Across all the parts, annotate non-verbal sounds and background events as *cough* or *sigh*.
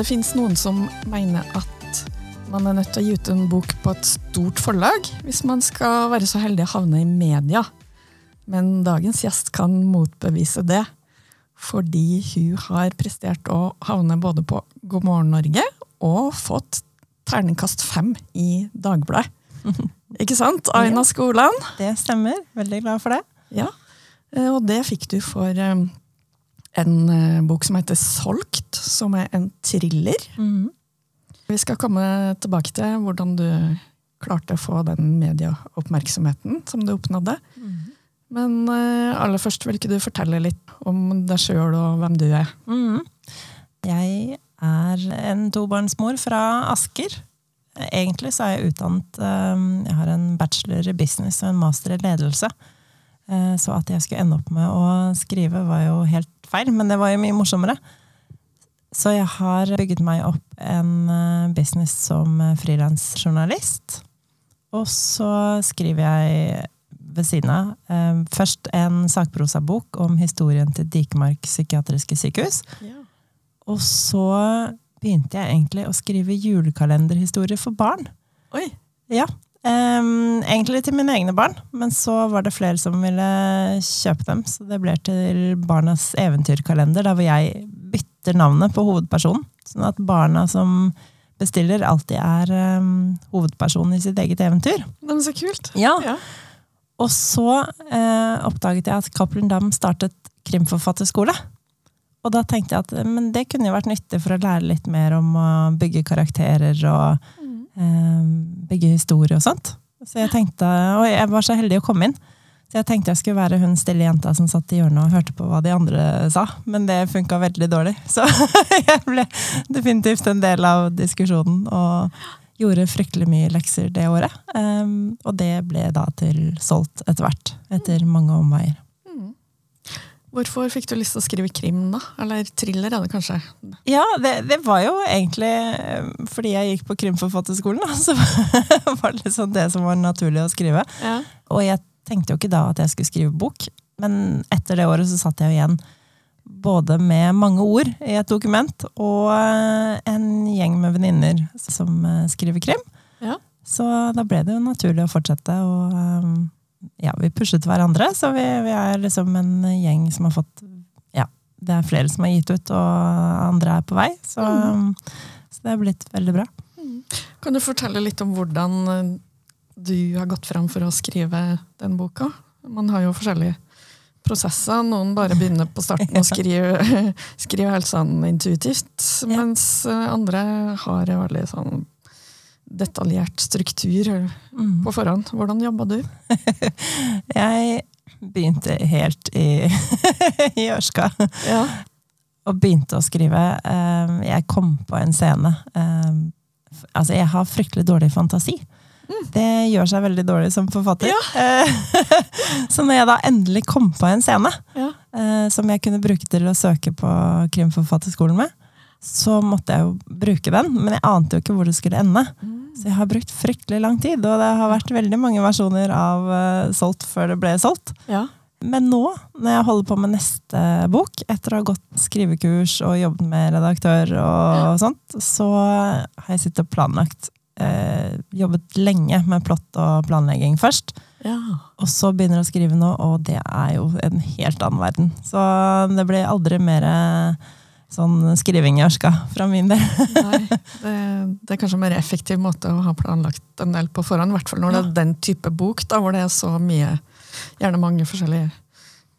Det fins noen som mener at man er nødt til å gi ut en bok på et stort forlag hvis man skal være så heldig å havne i media. Men dagens gjest kan motbevise det, fordi hun har prestert å havne både på God morgen Norge og fått terningkast fem i Dagbladet. *laughs* Ikke sant, Aina Skoland? Det stemmer. Veldig glad for det. Ja, eh, og det fikk du for eh, en eh, bok som heter Solgt, som er en thriller. Mhm. Vi skal komme tilbake til hvordan du klarte å få den medieoppmerksomheten som du oppnådde. Men eh, aller først vil ikke du fortelle litt om deg sjøl og hvem du er? Mhm. Jeg er en tobarnsmor fra Asker. Egentlig så er jeg utdannet eh, Jeg har en bachelor i business og en master i ledelse. Eh, Så at jeg skulle ende opp med å skrive, var jo helt feil, men det var jo mye morsommere. Så jeg har bygget meg opp en eh, business som frilansjournalist. Og så skriver jeg ved siden av eh, først en sakprosabok om historien til Dikemark psykiatriske sykehus. Og så begynte jeg egentlig å skrive julekalenderhistorier for barn. Oi! Ja, ehm, egentlig til mine egne barn, men så var det flere som ville kjøpe dem. Så det ble til Barnas eventyrkalender, der hvor jeg bytter navnet på hovedpersonen. Sånn at barna som bestiller, alltid er um, hovedpersonen i sitt eget eventyr. Men så kult! Ja, Ja. Og så eh, oppdaget jeg at Cappelen Dam startet krimforfatterskole. Og da tenkte jeg at men det kunne jo vært nyttig for å lære litt mer om å bygge karakterer og bygge historie og sånt. Så jeg tenkte, Og jeg var så heldig å komme inn. Så jeg tenkte jeg skulle være hun stille jenta som satt i hjørnet og hørte på hva de andre sa. Men det funka veldig dårlig. *laughs* Så jeg ble definitivt en del av diskusjonen. Og gjorde fryktelig mye lekser det året. Um, og det ble da til solgt etter hvert. Etter mange omveier. Hvorfor fikk du lyst til å skrive krim, da? Eller thriller, er det kanskje? Ja, det, det var jo egentlig eh, fordi jeg gikk på krimforfatterskolen. Da, *laughs* så var det liksom det som var naturlig å skrive. Ja. Og jeg tenkte jo ikke da at jeg skulle skrive bok, men etter det året så satt jeg jo igjen både med mange ord i et dokument og eh, en gjeng med venninner som eh, skriver krim. Ja. Så da ble det jo naturlig å fortsette. Og ja, vi pushet hverandre, så vi, vi er liksom en gjeng som har fått Ja, det er flere som har gitt ut, og andre er på vei. Så, så det er blitt veldig bra. Kan du fortelle litt om hvordan eh, du har gått fram for å skrive den boka? Man har jo forskjellige prosesser. Noen bare begynner på starten og *laughs* skriver, skriver helt sånn intuitivt, mens eh, andre har veldig sånn detaljert struktur Mm. på forhånd. Hvordan jobba du? *laughs* Jeg begynte helt i, *laughs* i ørska. Ja. og begynte å skrive. Eh, Jeg kom på en scene. eh, Altså, jeg har fryktelig dårlig fantasi. Det gjør seg veldig dårlig som forfatter. Ja. *laughs* Så når jeg da endelig kom på en scene Ja. eh, som jeg kunne bruke til å søke på Krimforfatterskolen med, så måtte jeg jo bruke den, men jeg ante jo ikke hvor det skulle ende. Så jeg har brukt fryktelig lang tid, og det har vært veldig mange versjoner av uh, Solgt før det ble solgt. Ja. Men nå, når jeg holder på med neste bok, etter å ha gått skrivekurs og jobbet med redaktør og sånt, så har jeg sittet og planlagt. Eh, jobbet lenge med plott og planlegging først. ja. Og så begynner jeg å skrive nå, og det er jo en helt annen verden. Så det blir aldri mer eh, sånn skriving i ørska fra min del. Nei, *laughs* det, det er kanskje en mer effektiv måte å ha planlagt en del på forhånd. I hvert fall når det er den type bok, da, hvor det er så mye, gjerne mange forskjellige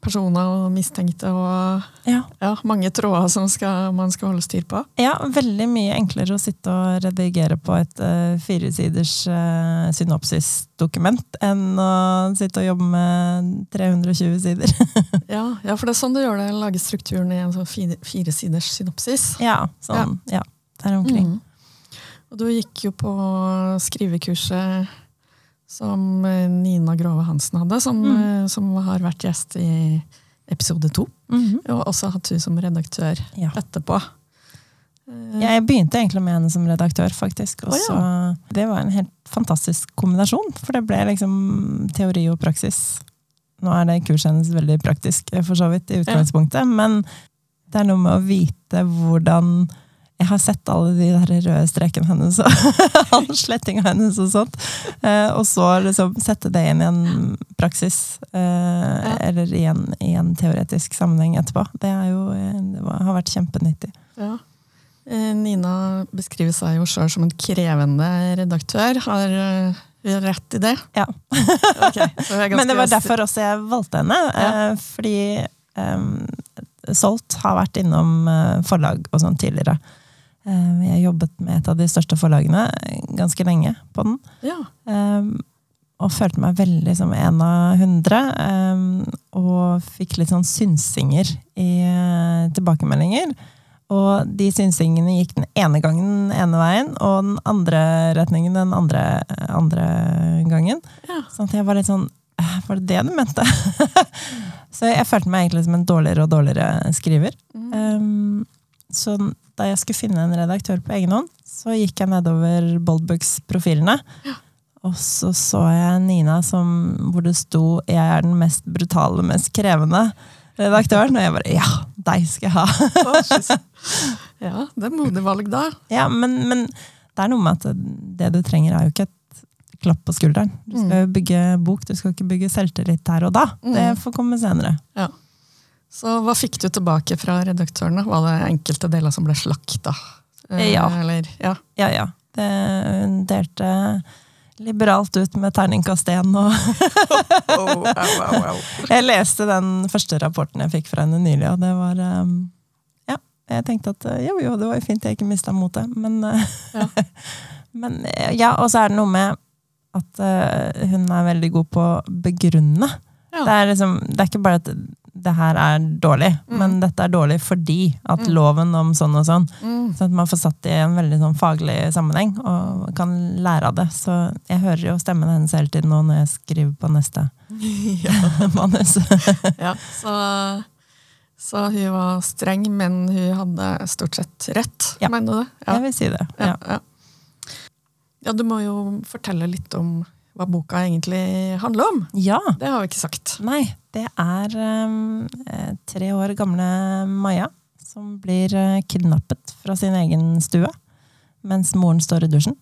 personer og mistenkte og Ja. ja, mange tråder som skal, man skal holde styr på. ja, veldig mye enklere å sitte og redigere på et uh, firesiders uh, synopsisdokument enn å sitte og jobbe med 320 sider. *laughs* Ja, ja, for det er sånn du gjør det. Lage strukturen i en sånn fire, firesiders synopsis. ja, sånn, ja. Der omkring. Mm. Og du gikk jo på skrivekurset som eh, Nina Grove Hansen hadde, som, Mm. eh, som har vært gjest i episode to. Mhm. Og også hatt hun som redaktør Ja. etterpå. Eh, Jeg begynte egentlig med henne som redaktør, faktisk. Og Å, ja. Det var en helt fantastisk kombinasjon, for det ble liksom teori og praksis. Nå er det kurset hennes veldig praktisk, for så vidt, i utgangspunktet, men det er noe med å vite hvordan Jeg har sett alle de der røde strekene hennes og *laughs* all slettinga hennes og sånt. Eh, og så liksom sette det inn i en praksis, eh, eller i en, i en teoretisk sammenheng etterpå. Det, jo, eh, det var, har vært kjempenyttig. Ja. Eh, Nina beskriver seg jo sjøl som en krevende redaktør. Har vi rett i det? Ja. *laughs* okay, Men det var derfor også jeg valgte henne. Ja. Eh, fordi Solt har vært innom eh, forlag og sånn tidligere. Eh, jeg jobbet med et av de største forlagene ganske lenge på den. Ja. Um, og følte meg veldig som en av hundre. Um, og fikk litt sånn synsinger i eh, tilbakemeldinger. Og de synsingene gikk den ene gangen den ene veien, og den andre retningen den andre, andre gangen. Ja. Sånn at jeg var litt sånn «Eh, Var det det du mente? *laughs* så jeg følte meg egentlig som en dårligere og dårligere skriver. Mm. Um, så da jeg skulle finne en redaktør på egen hånd, så gikk jeg nedover Boldbooks-profilene. Og så så jeg Nina som, hvor det sto 'Jeg er den mest brutale, mest krevende' redaktøren. Og jeg bare 'ja, deg skal jeg ha'. *laughs* Ja, det er modig valg, da. ja, men, men det er noe med at det du trenger, er jo ikke et klapp på skulderen. Du skal jo bygge bok, du skal ikke bygge selvtillit her og da. Det Mm. får komme senere. Ja. Så hva fikk du tilbake fra redaktørene? Var det enkelte deler som ble slakta? Eh, Ja. Eller, ja. Ja, ja. Det, hun delte liberalt ut med terningkast én og *laughs* Oh. Jeg leste den første rapporten jeg fikk fra henne nylig, og det var um, Ja, jeg tenkte at uh, jo, jo, det var jo fint jeg ikke mista motet, men Ja. *laughs* Men ja, og så er det noe med at hun er veldig god på å begrunne. Ja. Det, er liksom, det er ikke bare at det her er dårlig, Mm. men dette er dårlig fordi at Mm. loven om sånn og sånn Mm. Sånn at man får satt det i en veldig sånn faglig sammenheng og kan lære av det. Så jeg hører jo stemmen hennes hele tiden nå når jeg skriver på neste *laughs* *laughs* manus. *laughs* Ja, så, så hun var streng, men hun hadde stort sett rett, Ja. mener du det? Ja. Jeg vil si det. Ja, Ja. ja. ja, du må jo fortelle litt om hva boka egentlig handler om. ja. Det har vi ikke sagt. Nei, det er um, tre år gamle Maja som blir eh, kidnappet fra sin egen stue mens moren står i dusjen.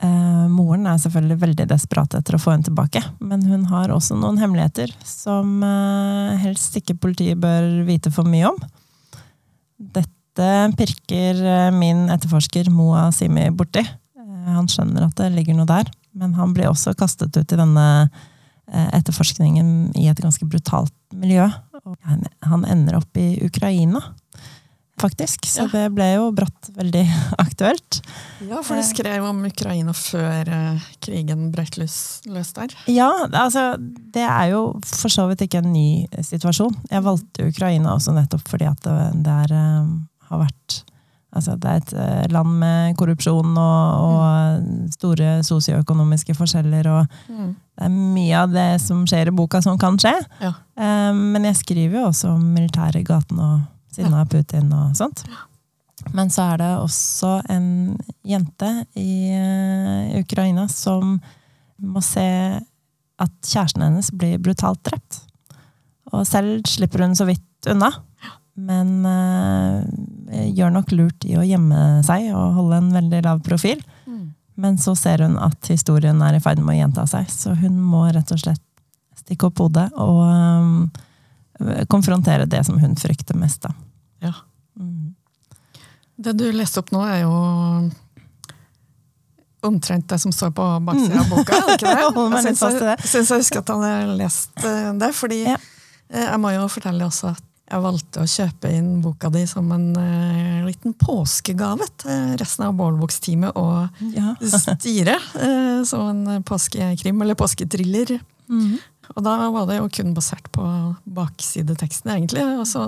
Uh, moren er selvfølgelig veldig desperat etter å få henne tilbake, men hun har også noen hemmeligheter som uh, helst ikke politiet bør vite for mye om. Dette pirker min etterforsker Moa Simi borti. Uh, han skjønner at det ligger noe der, men han blir også kastet ut i denne eh, etterforskningen i et ganske brutalt miljø. Han, ender opp i Ukraina, faktisk. Så Ja. det ble jo brått veldig *laughs* aktuelt. Ja, for du skrev om Ukraina før eh, krigen brøt løs, der. Ja, altså det er jo for så vidt ikke en ny situasjon. Jeg valgte Ukraina også nettopp fordi at det, er, eh, har vært Altså, det er et eh, land med korrupsjon og, og store sosioøkonomiske forskjeller, og Mm. det er mye av det som skjer i boka, som kan skje. Ja. Eh, Men jeg skriver jo også om militæret i gaten og sinna Putin og sånt. Men så er det også en jente i eh, Ukraina som må se at kjæresten hennes blir brutalt drept. Og selv slipper hun så vidt unna. Men uh, gjør nok lurt i å gjemme seg og holde en veldig lav profil. Mm. Men så ser hun at historien er i ferd med å gjenta seg, så hun må rett og slett stikke opp hodet og um, konfrontere det som hun frykter mest. Da. Ja. Mm. Det du leste opp nå, er jo omtrent det som står på baksida av boka. er ikke det? *laughs* Jeg syns jeg, jeg husker at han har lest eh, det. fordi Ja. Jeg må jo fortelle også at jeg valgte å kjøpe inn boka di som en uh, liten påskegave til resten av Bålvågsteamet og Ja. *laughs* styret. Uh, som en påskekrim, eller påsketriller. Mhm. Og da var det jo kun basert på baksideteksten, egentlig. Og, så,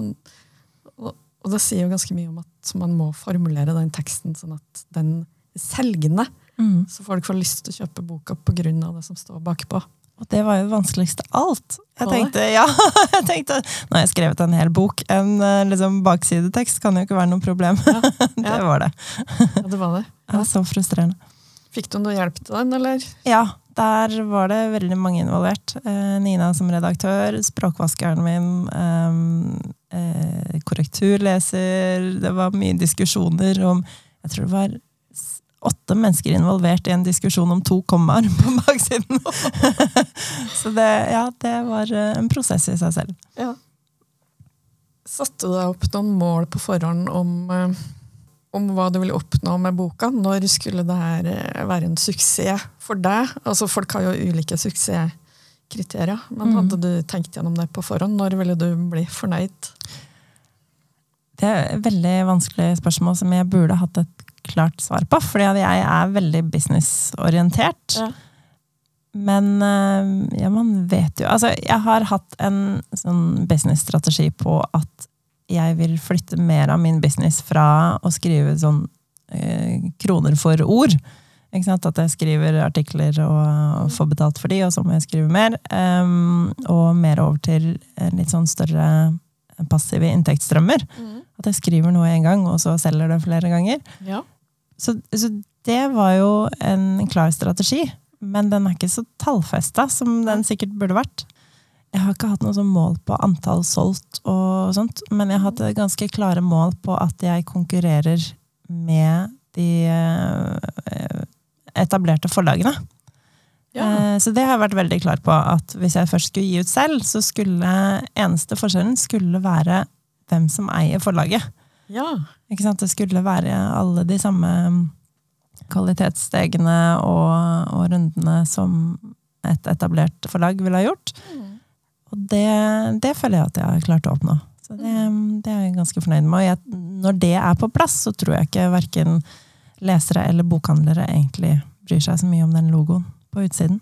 og, og det sier jo ganske mye om at man må formulere den teksten sånn at den er selgende. Mm. Så folk får lyst til å kjøpe boka av det som står bakpå. Og det var jo det vanskeligste av alt. Jeg tenkte, ja, *laughs* jeg tenkte, Nå har jeg skrevet en hel bok. En eh, liksom, baksidetekst kan jo ikke være noe problem. *laughs* det Ja. var det. Ja, det var det. *laughs* Det var så frustrerende. Fikk du noe hjelp til den, eller? Ja, der var det veldig mange involvert. Eh, Nina som redaktør, språkvaskeren min, ehm, eh, korrekturleser. Det var mye diskusjoner om Jeg tror det var åtte mennesker involvert i en diskusjon om to kommaer på baksiden. *laughs* Så det, ja, det var eh, en prosess i seg selv. Ja. Satte du deg opp noen mål på forhånd om, eh, om hva du ville oppnå med boka? Når skulle det her eh, være en suksess for deg? Altså, folk har jo ulike suksesskriterier, men Mhm. hadde du tenkt gjennom det på forhånd? Når ville du bli fornøyd? Det er et veldig vanskelig spørsmål som jeg burde hatt et klart svar på, fordi jeg er veldig businessorientert. Ja. Men eh, ja, man vet jo Altså, jeg har hatt en sånn businessstrategi på at jeg vil flytte mer av min business fra å skrive sånn eh, kroner for ord. Ikke sant? At jeg skriver artikler og, og får betalt for de, og så må jeg skrive mer. Um, og mer over til litt sånn større passive inntektsstrømmer. At jeg skriver noe en gang, og så selger det flere ganger. Ja. Så, så det var jo en klar strategi, men den er ikke så tallfesta som den sikkert burde vært. Jeg har ikke hatt noe sånn mål på antall solgt og sånt, men jeg har hatt ganske klare mål på at jeg konkurrerer med de eh, etablerte forlagene. Ja. Eh, Så det har jeg vært veldig klar på, at hvis jeg først skulle gi ut selv, så skulle eneste forskjellen skulle være hvem som eier forlaget. Ja. Ikke sant? Det skulle være alle de samme kvalitetsstegene og, og rundene som et etablert forlag ville ha gjort. Og det, det føler jeg at jeg har klart å oppnå. Så det, det er jeg ganske fornøyd med. Og jeg, når det er på plass, så tror jeg ikke verken lesere eller bokhandlere egentlig bryr seg så mye om den logoen på utsiden.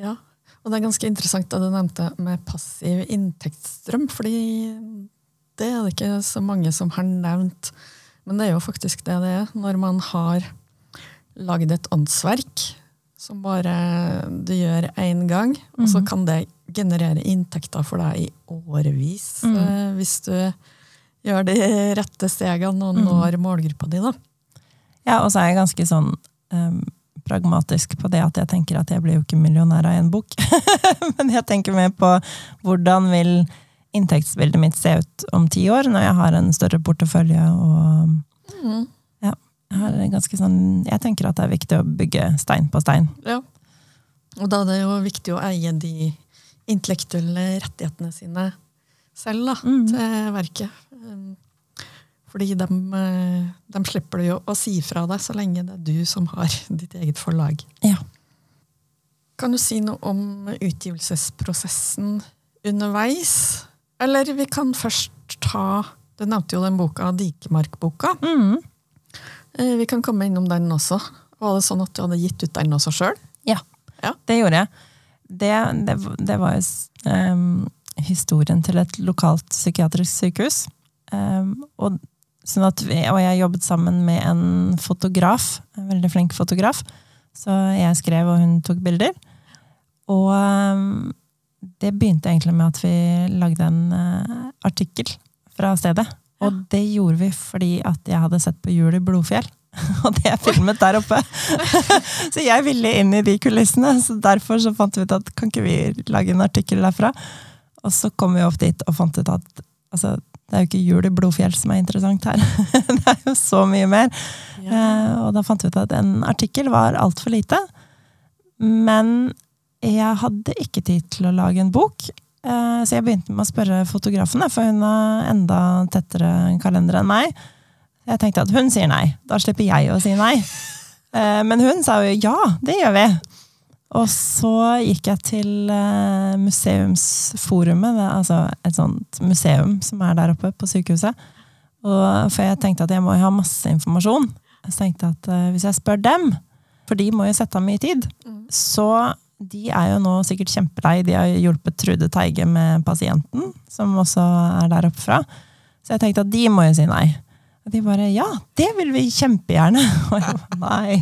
Ja, og det er ganske interessant det du nevnte med passiv inntektsstrøm, fordi det er det ikke så mange som har nevnt. Men det er jo faktisk det det er, når man har lagd et åndsverk som bare du gjør én gang, og så Mhm. kan det generere inntekter for deg i årevis, mm. eh, hvis du gjør de rette stegene og når når målgruppa di. da. Ja, og så er jeg ganske sånn em, pragmatisk på det at jeg tenker at jeg blir jo ikke millionær av en bok. *laughs* Men jeg tenker mer på hvordan vil inntektsbildet mitt se ut om ti år, når jeg har en større portefølje og jeg, har ganske sånn, jeg tenker at det er viktig å bygge stein på stein. Ja. Og da er det jo viktig å eie de intellektuelle rettighetene sine selv da, Mm. til verket. Um, Fordi de, eh, de slipper du jo å si fra deg så lenge det er du som har *laughs* ditt eget forlag. Ja. Kan du si noe om utgivelsesprosessen underveis? Eller vi kan først ta Du nevnte jo den boka, Dikemark-boka. Mm. Eh, Vi kan komme innom den også. Var det sånn at du hadde gitt ut den også sjøl? Det gjorde jeg. Det, det, det var jo um, historien til et lokalt psykiatrisk sykehus. Um, og, sånn vi, og jeg jobbet sammen med en fotograf, en veldig flink fotograf. Så jeg skrev, og hun tok bilder. Og em, det begynte egentlig med at vi lagde en eh, artikkel fra stedet. Og det gjorde vi fordi at jeg hadde sett på Jul i Blodfjell. *laughs* Og det er filmet der oppe. *laughs* så jeg ville inn i de kulissene, så derfor så fant vi ut at kan ikke vi lage en artikkel derfra? Og så kom vi opp dit og fant ut at altså, det er jo ikke jul i Blodfjell som er interessant her. *laughs* det er jo så mye mer. Eh, og da fant vi ut at en artikkel var altfor lite. Men jeg hadde ikke tid til å lage en bok. Eh, så jeg begynte med å spørre fotografen, for hun har enda tettere kalender enn meg. Jeg tenkte at hun sier nei. Da slipper jeg å si nei. Eh, Men hun sa jo ja, det gjør vi. Og så gikk jeg til eh, Museumsforumet, altså et sånt museum som er der oppe på sykehuset. Og, for jeg tenkte at jeg må jo ha masse informasjon. Så tenkte jeg at hvis jeg spør dem, for de må jo sette av mye tid, så de er jo nå sikkert kjempelei. De har hjulpet Trude Teige med pasienten, som også er der oppe fra. Så jeg tenkte at de må jo si nei. Og de bare ja, det vil vi kjempegjerne. *laughs* Og jeg bare nei.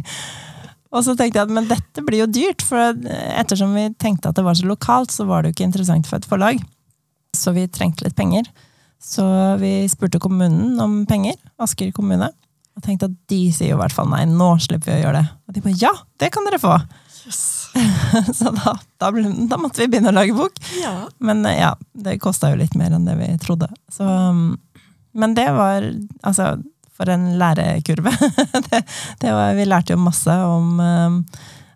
Og så tenkte jeg at men dette blir jo dyrt, for ettersom vi tenkte at det var så lokalt, så var det jo ikke interessant for et forlag. Så vi trengte litt penger. Så vi spurte kommunen om penger, Asker kommune. Og tenkte at de sier jo i hvert fall nei, nå slipper vi å gjøre det. Og de bare ja, det kan dere få! *laughs* så da, da, ble, da, måtte vi begynne å lage bok. Ja. Men ja, det kosta jo litt mer enn det vi trodde. Så, men det var altså for en lærekurve. *laughs* det, det var, vi lærte jo masse om um,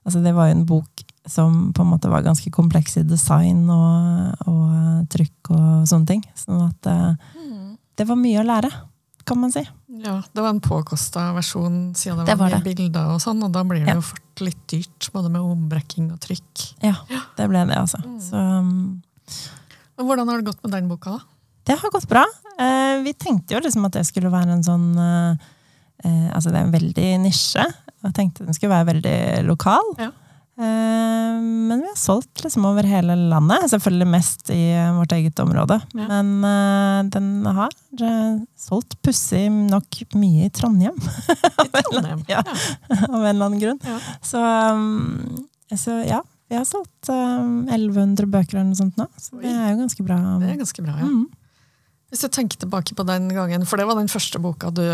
altså Det var jo en bok som på en måte var ganske kompleks i design og, og trykk og sånne ting. Sånn at mm. det var mye å lære, kan man si. Ja, Det var en påkosta versjon siden det, Det var mye det. bilder, og sånn, og da blir det Ja. jo fort litt dyrt, både med ombrekking og trykk. Ja, det ble det, altså. Så um, Hvordan har det gått med den boka? da? det har gått bra. Uh, vi tenkte jo liksom at det skulle være en sånn uh, uh, Altså, det er en veldig nisje. Jeg tenkte den skulle være veldig lokal. Ja. Eh, men vi har solgt liksom over hele landet. Selvfølgelig mest i eh, vårt eget område. Ja. Men eh, den har solgt pussig nok mye i Trondheim, *laughs* I Trondheim. Ja. *laughs* av en eller annen grunn. Ja. Så, så ja, vi har solgt um, 1100 bøker eller noe sånt nå. Så det er jo ganske bra. Det er ganske bra, ja. Mm. Hvis du tenker tilbake på den gangen, for det var den første boka du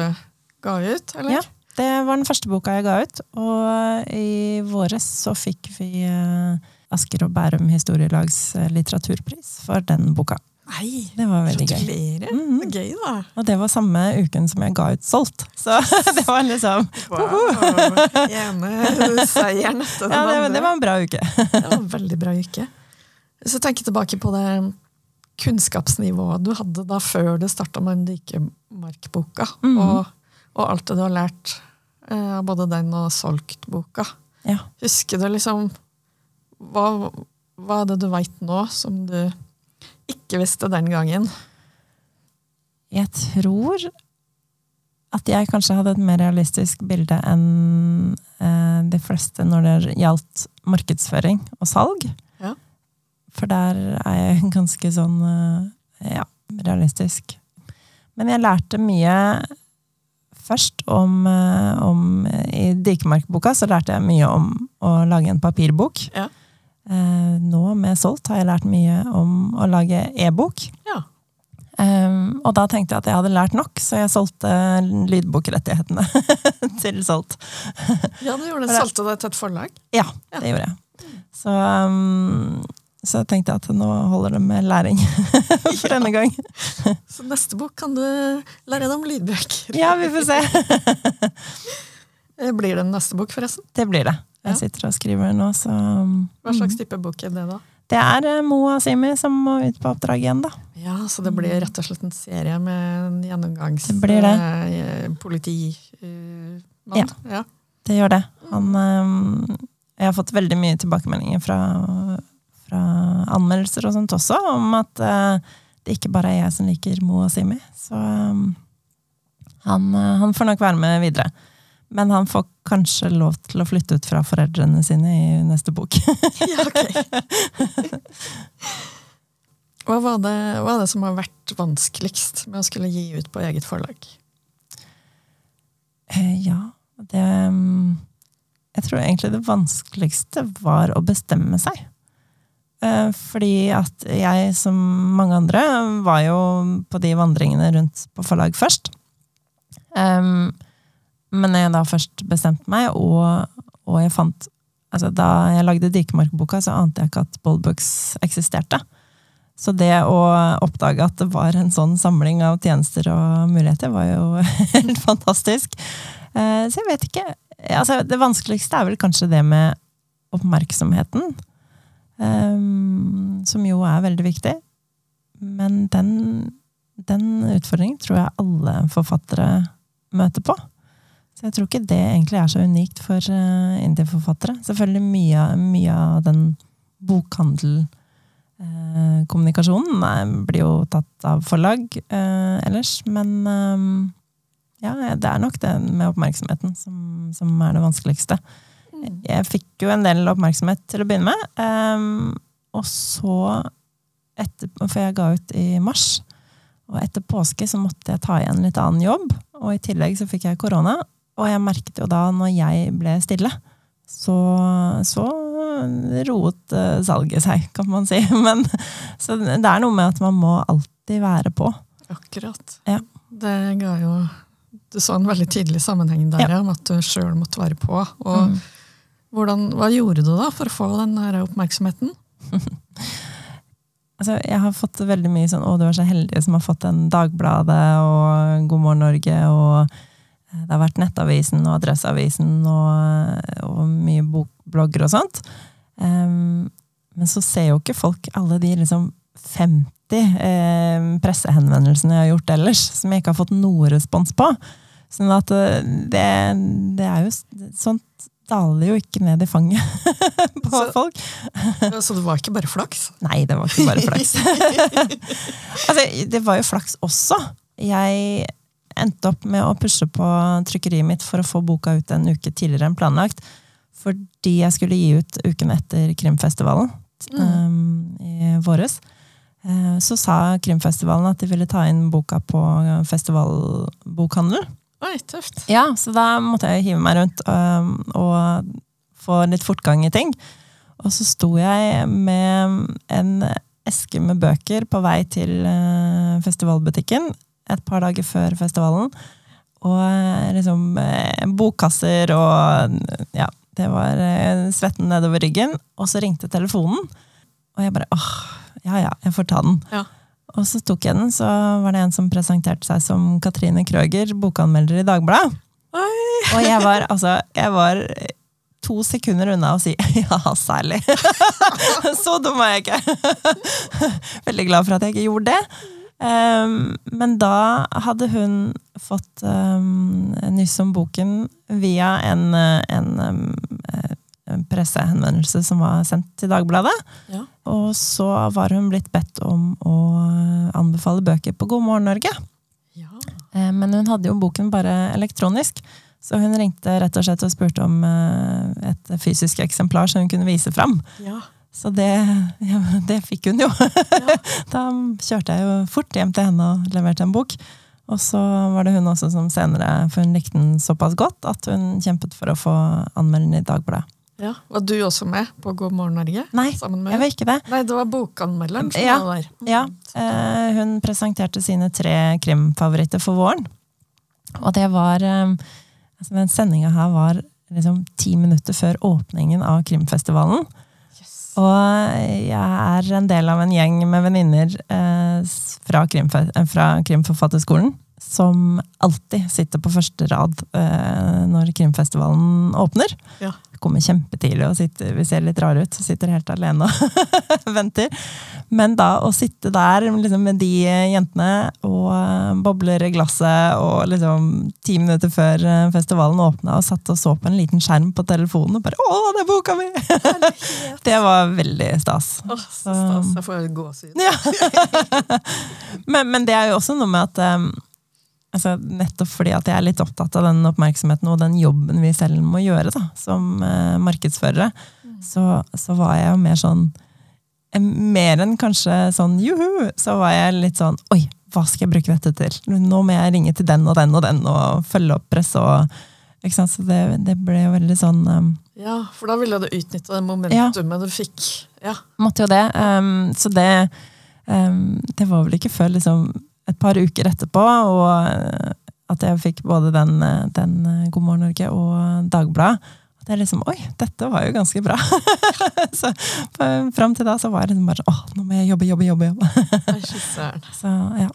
ga ut, eller? Ja. Det var den første boka jeg ga ut, og i våres så fikk vi eh, Asker og Bærum Historielags litteraturpris for den boka. Nei, Det var veldig gøy. gratulerer. Mhm. Det er Gøy, da. Og det var samme uken som jeg ga ut Solgt. Så *laughs* det var liksom Wow. *laughs* Ene seieren etter den Ja, det, andre. det var en bra uke. Det var en veldig bra uke. Hvis jeg tenker tilbake på det kunnskapsnivået du hadde da før du starta med den Dikemark-boka, Mhm. og, og alt det du har lært av både den og solgt-boka. Ja. Husker du liksom hva, hva er det du veit nå som du ikke visste den gangen? Jeg tror at jeg kanskje hadde et mer realistisk bilde enn eh, de fleste når det gjaldt markedsføring og salg. Ja. For der er jeg *laughs* ganske sånn eh, ja, realistisk. Men jeg lærte mye først om, eh, om I Dikemark-boka så lærte jeg mye om å lage en papirbok. Ja. Eh, nå med Solgt har jeg lært mye om å lage e-bok. Ja. Um, og da tenkte jeg at jeg hadde lært nok, så jeg solgte lydbokrettighetene *laughs* til Solgt. Ja, du gjorde *laughs* det. Solgte det til et forlag? Ja, Ja. det gjorde jeg. Så, um, så jeg tenkte at nå holder det med læring *laughs* for denne gang. Så neste bok kan du lære deg om lydbøker. Ja, vi får se. *laughs* Eh, Blir det en neste bok, forresten? Det blir det. Jeg sitter og skriver nå, så um, Hva slags type bok er det, da? Det er eh, Moa Simi som må ut på oppdrag igjen, da. Ja, Så det blir rett og slett en serie med en gjennomgangspolitimann? Eh. Ja. ja. Det gjør det. Han, jeg har fått veldig mye tilbakemeldinger fra anmeldelser og sånt også, om at eh, det ikke bare er jeg som liker Mo og Simi. Så um, han, eh, han får nok være med videre. Men han får kanskje lov til å flytte ut fra foreldrene sine i neste bok. *laughs* ja, ok. *laughs* Hva, var det, hva er det som har vært vanskeligst med å skulle gi ut på eget forlag? Eh, ja, det um, Jeg tror egentlig det vanskeligste var å bestemme seg. Eh, Fordi at jeg, som mange andre, var jo på de vandringene rundt på forlag først. Men når jeg da først bestemte meg, og, og jeg fant altså Da jeg lagde Dikemark-boka, så ante jeg ikke at Boldbooks eksisterte. Så det å oppdage at det var en sånn samling av tjenester og muligheter, var jo *laughs* helt fantastisk. Eh, Så jeg vet ikke. Altså, det vanskeligste er vel kanskje det med oppmerksomheten. Eh, Som jo er veldig viktig. Men den, den utfordringen tror jeg alle forfattere møter på. Så jeg tror ikke det egentlig er så unikt for uh, indie-forfattere. Selvfølgelig mye, mye av den bokhandelkommunikasjonen uh, blir jo tatt av forlag uh, ellers, men um, ja, det er nok det med oppmerksomheten som, som er det vanskeligste. Mm. Jeg fikk jo en del oppmerksomhet til å begynne med, um, og så etter, For jeg ga ut i mars. Og etter påske så måtte jeg ta igjen litt annen jobb, og i tillegg så fikk jeg korona. Og jeg merket jo da, når jeg ble stille, så, så roet eh, salget seg, kan man si. *laughs* Men, så det er noe med at man må alltid være på. Akkurat. Ja. Det ga jo Du så en veldig tydelig sammenheng der, Ja. ja. om at du sjøl måtte være på. Og Mm. Hvordan, hva gjorde du da for å få den oppmerksomheten? *laughs* Altså, jeg har fått veldig mye sånn 'Å, du er så heldig som har fått en Dagbladet' og 'God morgen Norge', og eh, det har vært Nettavisen og Adresseavisen og, og mye bokblogger og sånt. Um, men så ser jo ikke folk alle de liksom 50 eh, pressehenvendelsene jeg har gjort ellers, som jeg ikke har fått noe respons på. Sånn at eh, det, det er jo Sånt daler jo ikke ned i fanget *laughs* på Så- folk. Så det var ikke bare flaks? Nei, det var ikke bare flaks. *laughs* altså, det var jo flaks også. Jeg endte opp med å pushe på trykkeriet mitt for å få boka ut en uke tidligere enn planlagt. Fordi jeg skulle gi ut uken etter Krimfestivalen um, i våres. Eh, Så sa Krimfestivalen at de ville ta inn boka på festivalbokhandel. Oi, tøft. Ja, så da måtte jeg hive meg rundt um, og få litt fortgang i ting. Og så sto jeg med en eske med bøker på vei til eh, festivalbutikken et par dager før festivalen. Og eh, liksom eh, bokkasser og ja, det var svetten nedover ryggen. Og så ringte telefonen, og jeg bare åh, ja ja, jeg får ta den. Ja. Og så tok jeg den, så var det en som presenterte seg som Katrine Krøger, bokanmelder i Dagbladet. Og jeg var, altså, jeg var to sekunder unna å si *laughs* ja, særlig. *laughs* Så dum var jeg ikke. *laughs* Veldig glad for at jeg ikke gjorde det. Um, men da hadde hun fått um, nyss om boken via en, uh, en um, eh, en pressehenvendelse som var sendt til Dagbladet. Ja. Og så var hun blitt bedt om å anbefale bøker på God morgen Norge. Ja. Eh, Men hun hadde jo boken bare elektronisk, så hun ringte rett og slett og spurte om eh, et fysisk eksemplar som hun kunne vise fram. ja. Så det, *laughs* ja, det fikk hun jo. *laughs* da kjørte jeg jo fort hjem til henne og leverte en bok. Og så var det hun også som senere, for hun likte den såpass godt, at hun kjempet for å få anmelden i Dagbladet. Ja. Var du også med på God morgen Norge? Nei, med jeg var ikke det. Nei, det var bokanmelderen som Ja. var der. Ja, eh, hun presenterte sine tre krimfavoritter for våren. Og det var eh, altså Den sendinga her var liksom ti minutter før åpningen av krimfestivalen. Yes. Og jeg er en del av en gjeng med venninner eh, fra, krimfe, eh, fra Krimforfatterskolen som alltid sitter på første rad eh, når krimfestivalen åpner. Ja. Kommer kjempetidlig og sitter, vi ser litt rare ut, så sitter helt alene og *laughs* venter. Men da å sitte der liksom, med de jentene og eh, bobler i glasset og liksom ti minutter før eh, festivalen åpna og satt og så på en liten skjerm på telefonen og bare 'Å, det er boka mi!' *laughs* det var veldig stas. Åh, så stas. Jeg får gåsehud. *laughs* Ja. men, men det er jo også noe med at um, altså, Nettopp fordi at jeg er litt opptatt av den oppmerksomheten og den jobben vi selv må gjøre da, som eh, markedsførere, så, så var jeg jo mer sånn eh, Mer enn kanskje sånn juhu, så var jeg litt sånn Oi, hva skal jeg bruke dette til? Nå må jeg ringe til den og den og den og følge opp press og ikke sant? Så det, det ble jo veldig sånn um, Ja, for da ville du utnytte det momentumet du fikk. Ja. måtte jo det. Um, så det, um, det var vel ikke før liksom et par uker etterpå, og uh, at jeg fikk både den, uh, den uh, God morgen Norge og Dagbladet. At jeg liksom Oi, dette var jo ganske bra! *laughs* så fram til da så var jeg liksom bare Åh, nå må jeg jobbe, jobbe, jobbe. jobbe. *laughs* Så ja.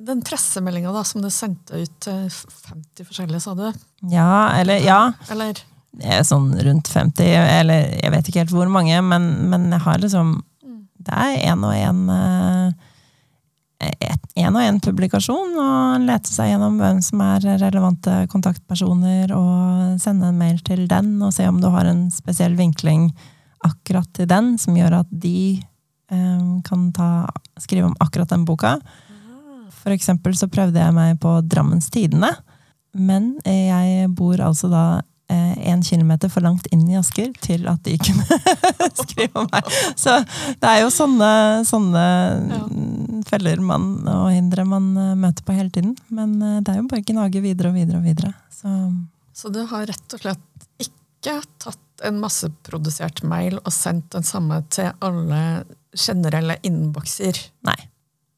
Den pressemeldinga som du sendte ut til 50 forskjellige, sa du? Ja, eller ja. Eller? Det er sånn rundt 50, eller jeg vet ikke helt hvor mange, men, men jeg har liksom Det er én og én én og én publikasjon og lete seg gjennom hvem som er relevante kontaktpersoner, og sende en mail til den og se om du har en spesiell vinkling akkurat til den, som gjør at de eh, kan ta, skrive om akkurat den boka. For eksempel så prøvde jeg meg på Drammens Tidende, men jeg bor altså da eh, kilometer for langt inn i Asker til at de kunne *laughs* skrive om meg. Så det er jo sånne, sånne ja. Feller man, og hindre man eh, møter på hele tiden. Men eh, det er jo bare å gnage videre og videre og videre. Så. Så du har rett og slett ikke tatt en masseprodusert mail og sendt den samme til alle generelle innbokser? Nei.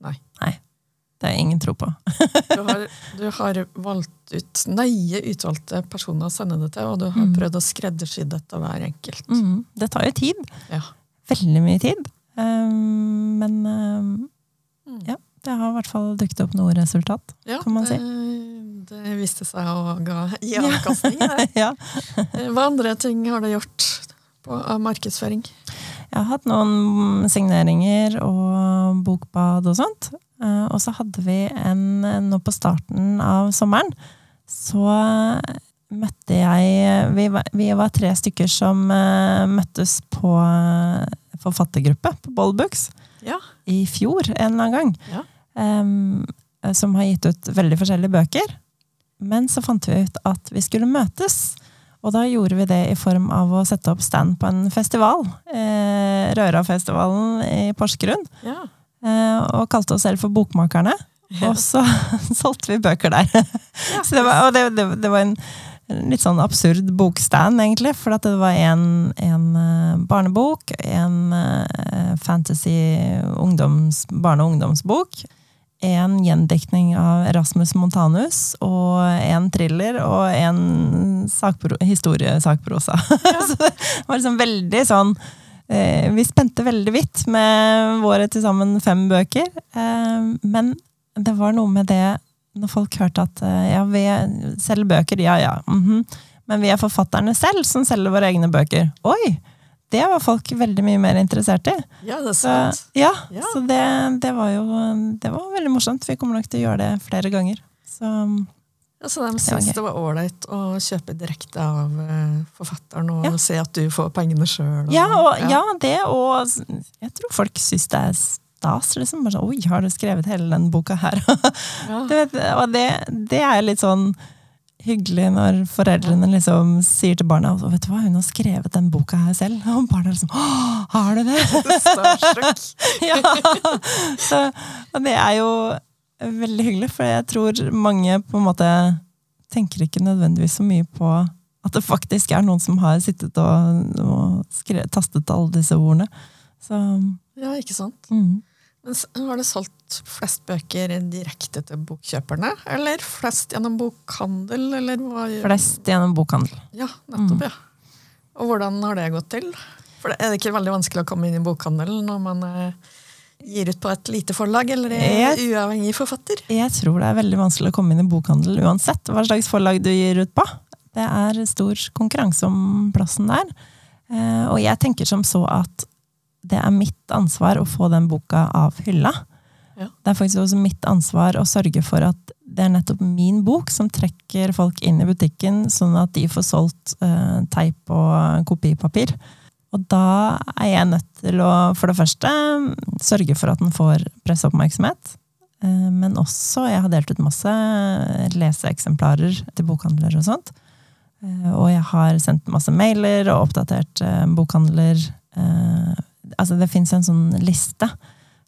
Nei. Nei. Det jeg ingen tro på. du, har, du, har, valgt ut nøye utvalgte personer å sende det til, og du har mm. prøvd å skreddersy det til hver enkelt. Mm. Det tar jo tid. Ja. Veldig mye tid. Um, men um, ja, det har i hvert fall dukket opp noe resultat, ja, kan man si. Det, det viste seg å ga, gi avkastning. *laughs* ja. Eh, hva andre ting har du gjort på, av markedsføring? Jeg har hatt noen signeringer og bokbad og sånt. Eh, og så hadde vi en nå på starten av sommeren, så møtte jeg Vi var, vi var tre stykker som uh, møttes på forfattergruppe på Bollbooks ja. i fjor en eller annen gang. Ja. Um, som har gitt ut veldig forskjellige bøker. Men så fant vi ut at vi skulle møtes. Og da gjorde vi det i form av å sette opp stand på en festival. Eh, Rørafestivalen i Porsgrunn. Ja. Eh, og kalte oss selv for Bokmakerne. Og så *laughs* solgte vi bøker der. Ja, det var, og det, det, det, var en litt sånn absurd bokstand, egentlig. For det var en, en eh, barnebok, en uh, fantasy ungdoms, barne- og ungdomsbok. En gjendiktning av Erasmus Montanus, og en thriller og en historiesakprosa. *laughs* Ja. så det var liksom veldig sånn Eh, vi spente veldig vidt med våre til sammen fem bøker. Eh, men det var noe med det når folk hørte at eh, ja, vi selger bøker, ja ja. Mm -hmm. Men vi er forfatterne selv som selger våre egne bøker. Oi! Det var folk veldig mye mer interessert i. Ja, det er sant. Så, ja, ja. så det, det, var jo det var veldig morsomt. Vi kommer nok til å gjøre det flere ganger. Så ja, så de syns det, var ålreit å kjøpe direkte av uh, forfatteren og ja. se at du får pengene sjøl? Ja, ja. det, og jeg tror folk syns det er stas. Liksom. Bare sånn, Oi, har du skrevet hele den boka her? *laughs* vet, og det, det, er litt sånn hyggelig når foreldrene liksom sier til barna vet du hva, hun har skrevet den boka her selv. *laughs* Og barna er liksom Har du det?! *laughs* ja, så, og det er jo veldig hyggelig, for jeg tror mange på en måte tenker ikke nødvendigvis så mye på at det faktisk er noen som har sittet og, og skrevet, tastet alle disse ordene. Så, ja, ikke sant? Mm. Har det solgt flest bøker direkte til bokkjøperne, eller flest gjennom bokhandel? Flest gjennom bokhandel. Ja, nettopp, mm. ja. Og hvordan har det gått til? For Er det ikke veldig vanskelig å komme inn i bokhandelen når man er gir ut på et lite forlag, eller er jeg, uavhengig forfatter? Jeg tror det er veldig vanskelig å komme inn i bokhandel uansett hva slags forlag du gir ut på. Det er stor konkurranse om plassen der. Eh, og jeg tenker som så at det er mitt ansvar å få den boka av hylla. Ja. Det er faktisk også mitt ansvar å sørge for at det er nettopp min bok som trekker folk inn i butikken, sånn at de får solgt uh, teip og kopipapir. Og da er jeg nødt til å for det første sørge for at den får presseoppmerksomhet. Eh, men også Jeg har delt ut masse leseeksemplarer til bokhandler og sånt. Eh, og jeg har sendt masse mailer og oppdatert eh, bokhandler. Altså, det fins en sånn liste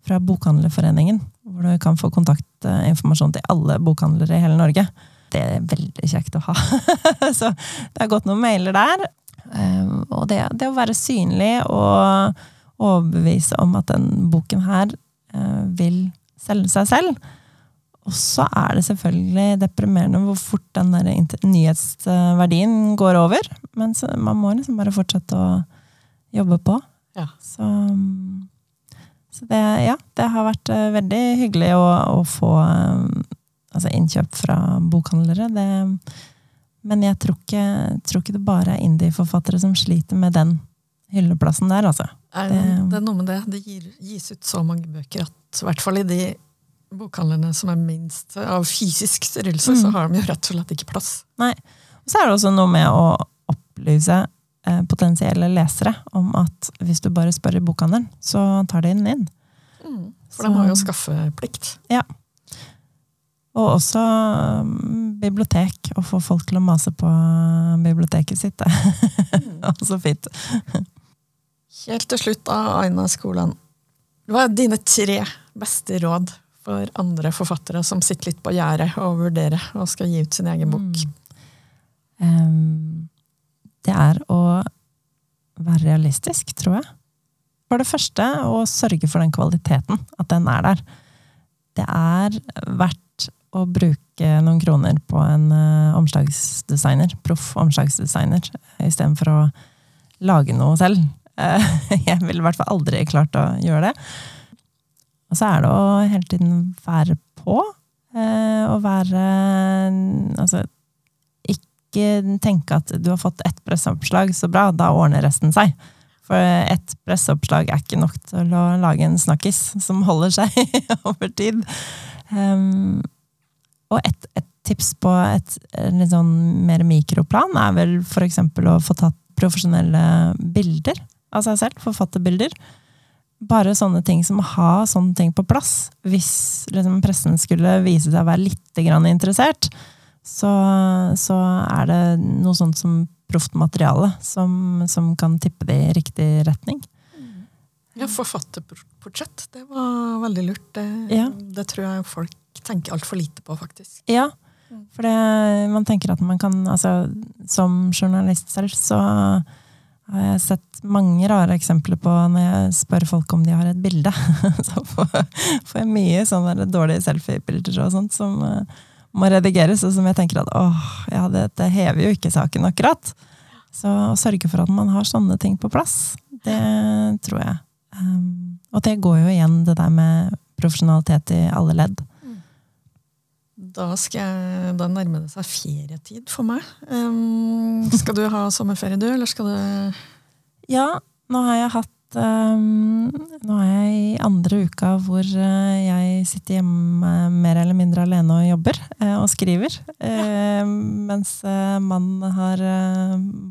fra Bokhandlerforeningen hvor du kan få kontaktinformasjon til alle bokhandlere i hele Norge. Det er veldig kjekt å ha. *laughs* Så det har gått noen mailer der. Ehm, og det, det, å være synlig og overbevise om at den boken her eh, vil selge seg selv. Og så er det selvfølgelig deprimerende hvor fort den der nyhetsverdien går over. Men man må liksom bare fortsette å jobbe på. Ja. Så, så det, ja, det har vært eh, veldig hyggelig å, å få eh, altså innkjøp fra bokhandlere. Det men jeg tror ikke, tror ikke det bare er indie-forfattere som sliter med den hylleplassen der, altså. Det, det, er noe med det. Det gir, gis ut så mange bøker at i hvert fall i de bokhandlerne som er minst av fysisk størrelse, så har de jo rett og slett ikke plass. Nei. Og så er det også noe med å opplyse potensielle lesere om at hvis du bare spør i bokhandelen, så tar de den inn. For de har jo skaffeplikt. Ja. Og også mm, bibliotek, å få folk til å mase på biblioteket sitt. Det er så fint. Helt til slutt, da, Aina Skolan. Hva er dine tre beste råd for andre forfattere som sitter litt på gjerdet og vurderer og skal gi ut sin egen bok? Em, det er å være realistisk, tror jeg. For det første, å sørge for den kvaliteten, at den er der. Det er verdt å bruke noen kroner på en eh, omslagsdesigner, proff omslagsdesigner, istedenfor å lage noe selv. Eh, *laughs* jeg ville i hvert fall aldri klart å gjøre det. Og så er det å hele tiden være på, eh, og være Altså, ikke tenke at du har fått ett presseoppslag, så bra, da ordner resten seg. For ett presseoppslag er ikke nok til å lage en snakkis som holder seg *laughs* over tid. Um, og et, et tips på et litt sånn mer mikroplan er vel eksempel å få tatt profesjonelle bilder av seg selv, forfatterbilder. Bare sånne ting som å ha sånne ting på plass. Hvis liksom, pressen skulle vise seg å være litt interessert, så, så er det noe sånt som proft materiale som, som kan tippe det i riktig retning. Ja, forfatterportrett, det var veldig lurt. Det, Ja. det tror jeg folk tenker altfor lite på, faktisk. Ja, for det, man tenker at man kan altså, Som journalist selv så har jeg sett mange rare eksempler på når jeg spør folk om de har et bilde. *laughs* Så får jeg mye sånne dårlige selfie-bilder og sånt som må redigeres, og som jeg tenker at åh, ja, dette hever jo ikke saken akkurat. Så å sørge for at man har sånne ting på plass, det tror jeg. Um, og det går jo igjen det der med profesjonalitet i alle ledd. Da, skal jeg, da nærmer det seg ferietid for meg. Um, skal du ha sommerferie, du, eller skal du Ja, nå har jeg hatt ehm, Nå er jeg i andre uka hvor uh, jeg sitter hjemme mer eller mindre alene og jobber uh, og skriver. eh, mens eh, mannen har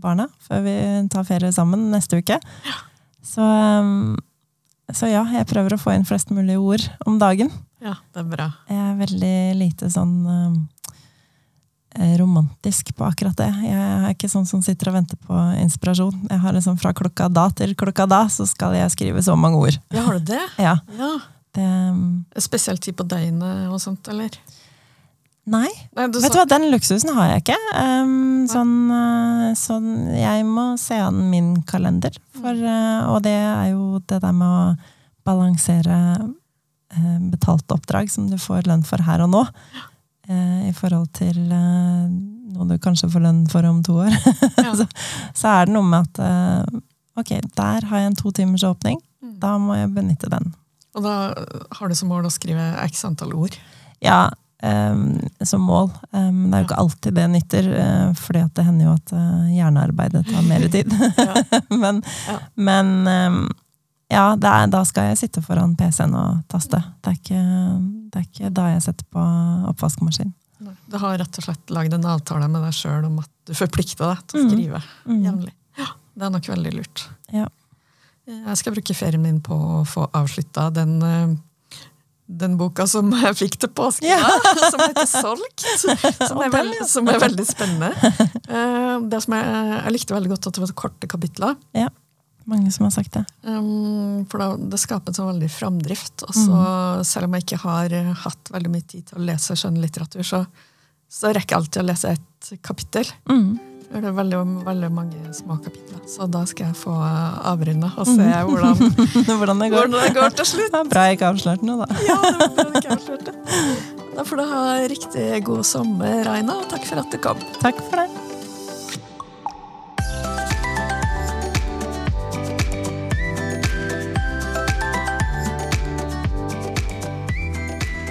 barna, før vi tar ferie sammen neste uke. Så, um, så ja, jeg prøver å få inn flest mulig ord om dagen. Ja, det er bra. Jeg er veldig lite sånn romantisk på akkurat det. Jeg er ikke sånn som sitter og venter på inspirasjon. Jeg har liksom Fra klokka da til klokka da så skal jeg skrive så mange ord. Ja, har du det? *laughs* Ja, Ja. det, Spesiell tid på døgnet og sånt, eller? nei, Nei, du vet du hva, den luksusen har jeg ikke. Um, sånn, eh, sånn, jeg må se an min kalender. For, eh, og det er jo det der med å balansere eh, betalte oppdrag som du får lønn for her og nå, eh, i forhold til eh, noe du kanskje får lønn for om to år. *laughs* Ja. så, så er det noe med at eh, ok, der har jeg en to timers åpning. Mm. Da må jeg benytte den. Og da har du som mål å skrive x antall ord. Ja, um, som mål. Um, det er jo ikke alltid det nytter, uh, for det hender jo at uh, hjernearbeidet tar mer *laughs* tid. *laughs* men Ja. men em, ja, er, da skal jeg sitte foran PC-en og taste. Det er, ikke, det er ikke da jeg setter på oppvaskmaskin. Du har rett og slett lagd en avtale med deg sjøl om at du forplikter deg til å Mm. skrive Mm. jevnlig. Ja, det er nok veldig lurt. Ja. Jeg skal bruke ferien min på å få avslutta den, eh, den boka som *laughs* jeg fikk til påske, Ja. som heter Solgt. Som er, Og den, veld, ja. som er veldig spennende. Eh, Det som jeg, jeg likte veldig godt at det var korte kapitler. Mange som har sagt det. Um, for da, det skaper en sånn veldig framdrift. Og så, selv om jeg ikke har eh, hatt veldig mye tid til å lese skjønnlitteratur, så, så rekker jeg alltid å lese et kapittel. Mm. Det er veldig, veldig mange små kapitler. Så da skal jeg få avrunda og se hvordan, *laughs* Hvordan det går. hvordan det går til slutt. Det er bra jeg ikke avslørte noe, da. *laughs* Ja, det var bra jeg ikke avslørte. Da får du ha riktig god sommer, Aina, og takk for at du kom. Takk for det.